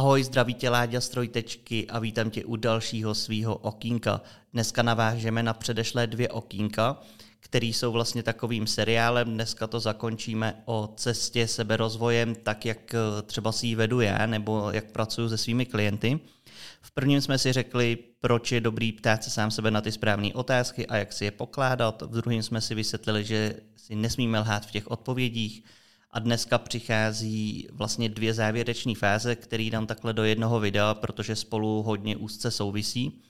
Ahoj, zdraví tě Láďa Strojtečky a vítám tě u dalšího svýho okýnka. Dneska navážeme na předešlé dvě okýnka, které jsou vlastně takovým seriálem. Dneska to zakončíme o cestě seberozvojem, tak jak eh, třeba si ji vedu já, nebo jak pracuji se svými klienty. V prvním jsme si řekli, proč je dobrý ptát se sám sebe na ty správné otázky a jak si je pokládat. V druhém jsme si vysvětlili, že si nesmíme lhát v těch odpovědích. A dneska přichází vlastně dvě závěrečné fáze, které dám takhle do jednoho videa, protože spolu hodně úzce souvisí.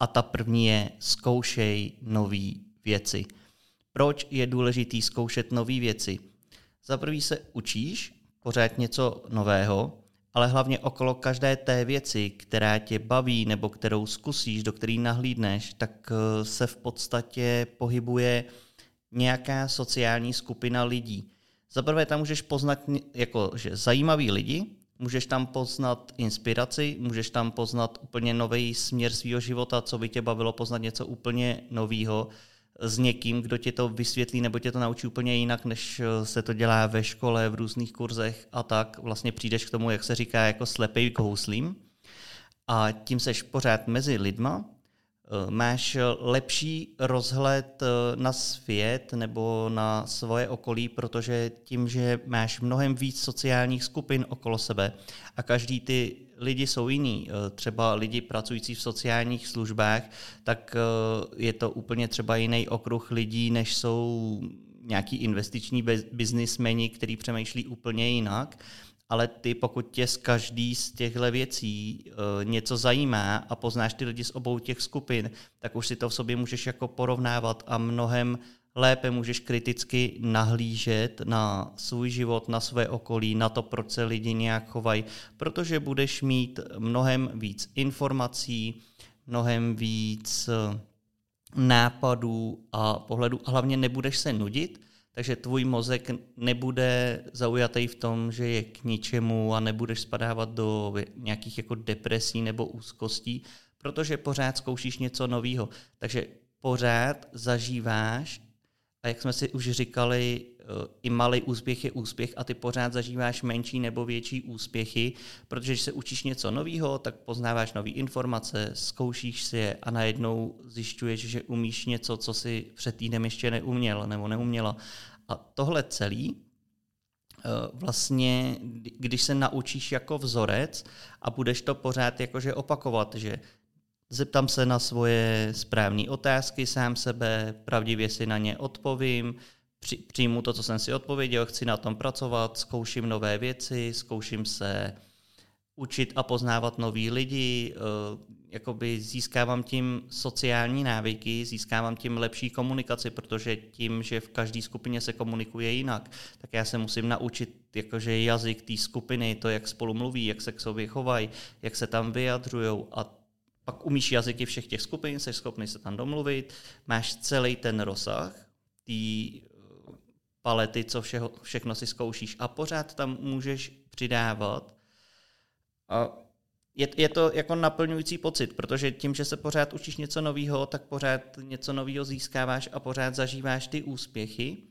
A ta první je zkoušej nové věci. Proč je důležité zkoušet nové věci? Za prvý se učíš pořád něco nového, ale hlavně okolo každé té věci, která tě baví nebo kterou zkusíš, do který nahlídneš, tak eh, se v podstatě pohybuje nějaká sociální skupina lidí. Za prvé tam můžeš poznat jako, že zajímaví lidi, můžeš tam poznat inspiraci, můžeš tam poznat úplně nový směr svého života, co by tě bavilo poznat něco úplně nového s někým, kdo tě to vysvětlí nebo tě to naučí úplně jinak, než eh, se to dělá ve škole, v různých kurzech a tak. Vlastně přijdeš k tomu, jak se říká, jako slepej k houslím a tím seš pořád mezi lidma, máš lepší rozhled eh, na svět nebo na svoje okolí, protože tím, že máš mnohem víc sociálních skupin okolo sebe a každý ty lidi jsou jiní. Eh, třeba lidi pracující v sociálních službách, tak eh, je to úplně třeba jiný okruh lidí, než jsou nějaký investiční biznismeni, který přemýšlí úplně jinak. Ale ty, pokud tě z každý z těchto věcí uh, něco zajímá a poznáš ty lidi z obou těch skupin, tak už si to v sobě můžeš jako porovnávat a mnohem lépe můžeš kriticky nahlížet na svůj život, na své okolí, na to, proč se lidi nějak chovají, protože budeš mít mnohem víc informací, mnohem víc eh, nápadů a pohledů a hlavně nebudeš se nudit, takže tvůj mozek nebude zaujatý v tom, že je k ničemu a nebudeš spadávat do nějakých jako depresí nebo úzkostí, protože pořád zkoušíš něco nového. Takže pořád zažíváš a jak jsme si už říkali, eh, i malý úspěch je úspěch a ty pořád zažíváš menší nebo větší úspěchy, protože se učíš něco nového, tak poznáváš nové informace, zkoušíš si je a najednou zjišťuješ, že umíš něco, co si před týdnem ještě neuměl nebo neuměla. A tohle celý eh, vlastně, když se naučíš jako vzorec a budeš to pořád jakože opakovat, že Zeptám se na svoje správné otázky sám sebe, pravdivě si na ně odpovím, přijmu to, co jsem si odpověděl, chci na tom pracovat, zkouším nové věci, zkouším se učit a poznávat nový lidi, eh, jakoby získávám tím sociální návyky, získávám tím lepší komunikaci, protože tím, že v každé skupině se komunikuje jinak, tak já se musím naučit jakože jazyk té skupiny, to, jak spolu mluví, jak se k sobě chovají, jak se tam vyjadřují a pak umíš jazyky všech těch skupin, jsi schopný se tam domluvit, máš celý ten rozsah té eh, palety, co všeho, všechno si zkoušíš a pořád tam můžeš přidávat. A je, je to jako naplňující pocit, protože tím, že se pořád učíš něco nového, tak pořád něco nového získáváš a pořád zažíváš ty úspěchy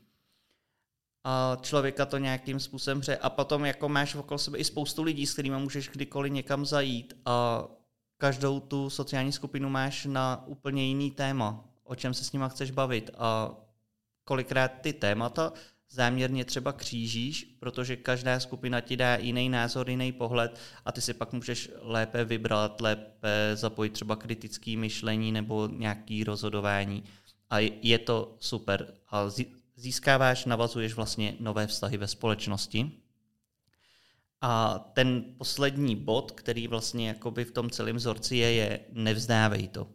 a člověka to nějakým způsobem hře. A potom jako máš okolo sebe i spoustu lidí, s kterými můžeš kdykoliv někam zajít a každou tu sociální skupinu máš na úplně jiný téma, o čem se s nima chceš bavit a kolikrát ty témata záměrně třeba křížíš, protože každá skupina ti dá jiný názor, jiný pohled a ty si pak můžeš lépe vybrat, lépe zapojit třeba kritické myšlení nebo nějaký rozhodování. A je to super. A získáváš, navazuješ vlastně nové vztahy ve společnosti. A ten poslední bod, který vlastně jakoby v tom celém vzorci je, je nevzdávej to.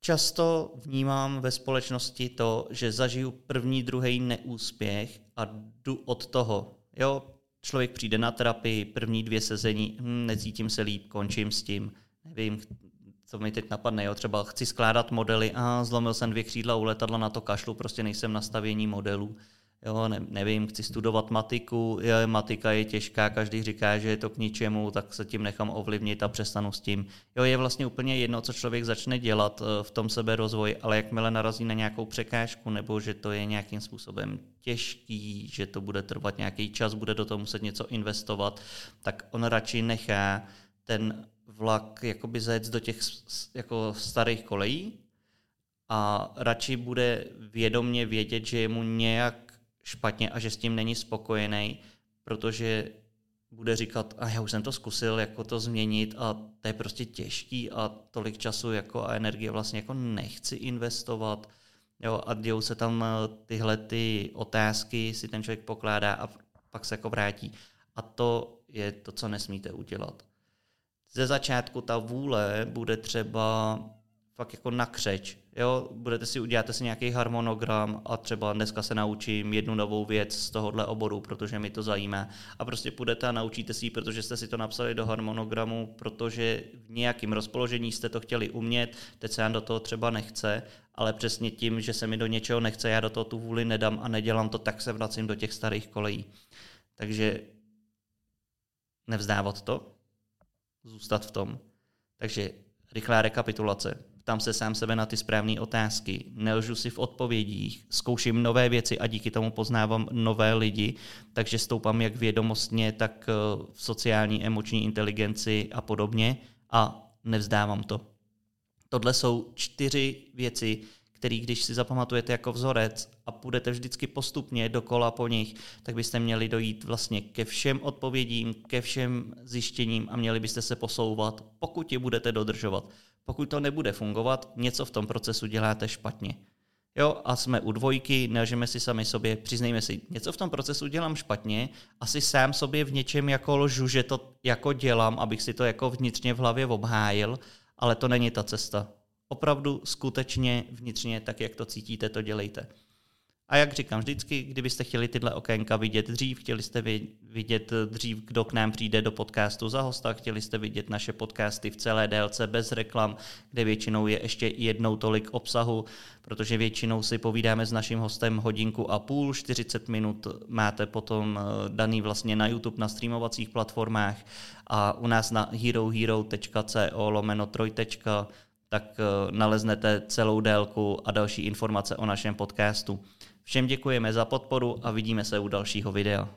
Často vnímám ve společnosti to, že zažiju první, druhý neúspěch a jdu od toho. Jo, člověk přijde na terapii, první dvě sezení, hm, necítím se líp, končím s tím, nevím, co mi teď napadne, jo, třeba chci skládat modely, a zlomil jsem dvě křídla u letadla, na to kašlu, prostě nejsem nastavění modelů jo, ne, nevím, chci studovat matiku, je, matika je těžká, každý říká, že je to k ničemu, tak se tím nechám ovlivnit a přestanu s tím. Jo, je vlastně úplně jedno, co člověk začne dělat eh, v tom sebe rozvoji, ale jakmile narazí na nějakou překážku, nebo že to je nějakým způsobem těžký, že to bude trvat nějaký čas, bude do toho muset něco investovat, tak on radši nechá ten vlak jakoby zajet do těch jako starých kolejí a radši bude vědomně vědět, že je mu nějak špatně a že s tím není spokojený, protože bude říkat, a já už jsem to zkusil, jako to změnit a to je prostě těžký a tolik času jako a energie vlastně jako nechci investovat. Jo, a dějou se tam eh, tyhle ty otázky, si ten člověk pokládá a pak se jako vrátí. A to je to, co nesmíte udělat. Ze začátku ta vůle bude třeba fakt jako nakřeč. Jo, budete si, uděláte si nějaký harmonogram a třeba dneska se naučím jednu novou věc z tohohle oboru, protože mi to zajímá. A prostě půjdete a naučíte si protože jste si to napsali do harmonogramu, protože v nějakém rozpoložení jste to chtěli umět, teď se vám do toho třeba nechce, ale přesně tím, že se mi do něčeho nechce, já do toho tu vůli nedám a nedělám to, tak se vracím do těch starých kolejí. Takže nevzdávat to, zůstat v tom. Takže rychlá rekapitulace ptám se sám sebe na ty správné otázky, nelžu si v odpovědích, zkouším nové věci a díky tomu poznávám nové lidi, takže stoupám jak vědomostně, tak eh, v sociální, emoční inteligenci a podobně a nevzdávám to. Tohle jsou čtyři věci, který když si zapamatujete jako vzorec a půjdete vždycky postupně dokola po nich, tak byste měli dojít vlastně ke všem odpovědím, ke všem zjištěním a měli byste se posouvat, pokud je budete dodržovat. Pokud to nebude fungovat, něco v tom procesu děláte špatně. Jo, a jsme u dvojky, nelžeme si sami sobě, přiznejme si, něco v tom procesu dělám špatně, asi sám sobě v něčem jako lžu, že to jako dělám, abych si to jako vnitřně v hlavě obhájil, ale to není ta cesta. Opravdu skutečně vnitřně, tak jak to cítíte, to dělejte. A jak říkám vždycky, kdybyste chtěli tyhle okénka vidět dřív, chtěli jste vidět dřív, kdo k nám přijde do podcastu za hosta, chtěli jste vidět naše podcasty v celé délce bez reklam, kde většinou je ještě jednou tolik obsahu, protože většinou si povídáme s naším hostem hodinku a půl, 40 minut máte potom eh, daný vlastně na YouTube, na streamovacích platformách a u nás na herohero.co lomeno trojtečka tak eh, naleznete celou délku a další informace o našem podcastu. Všem děkujeme za podporu a vidíme se u dalšího videa.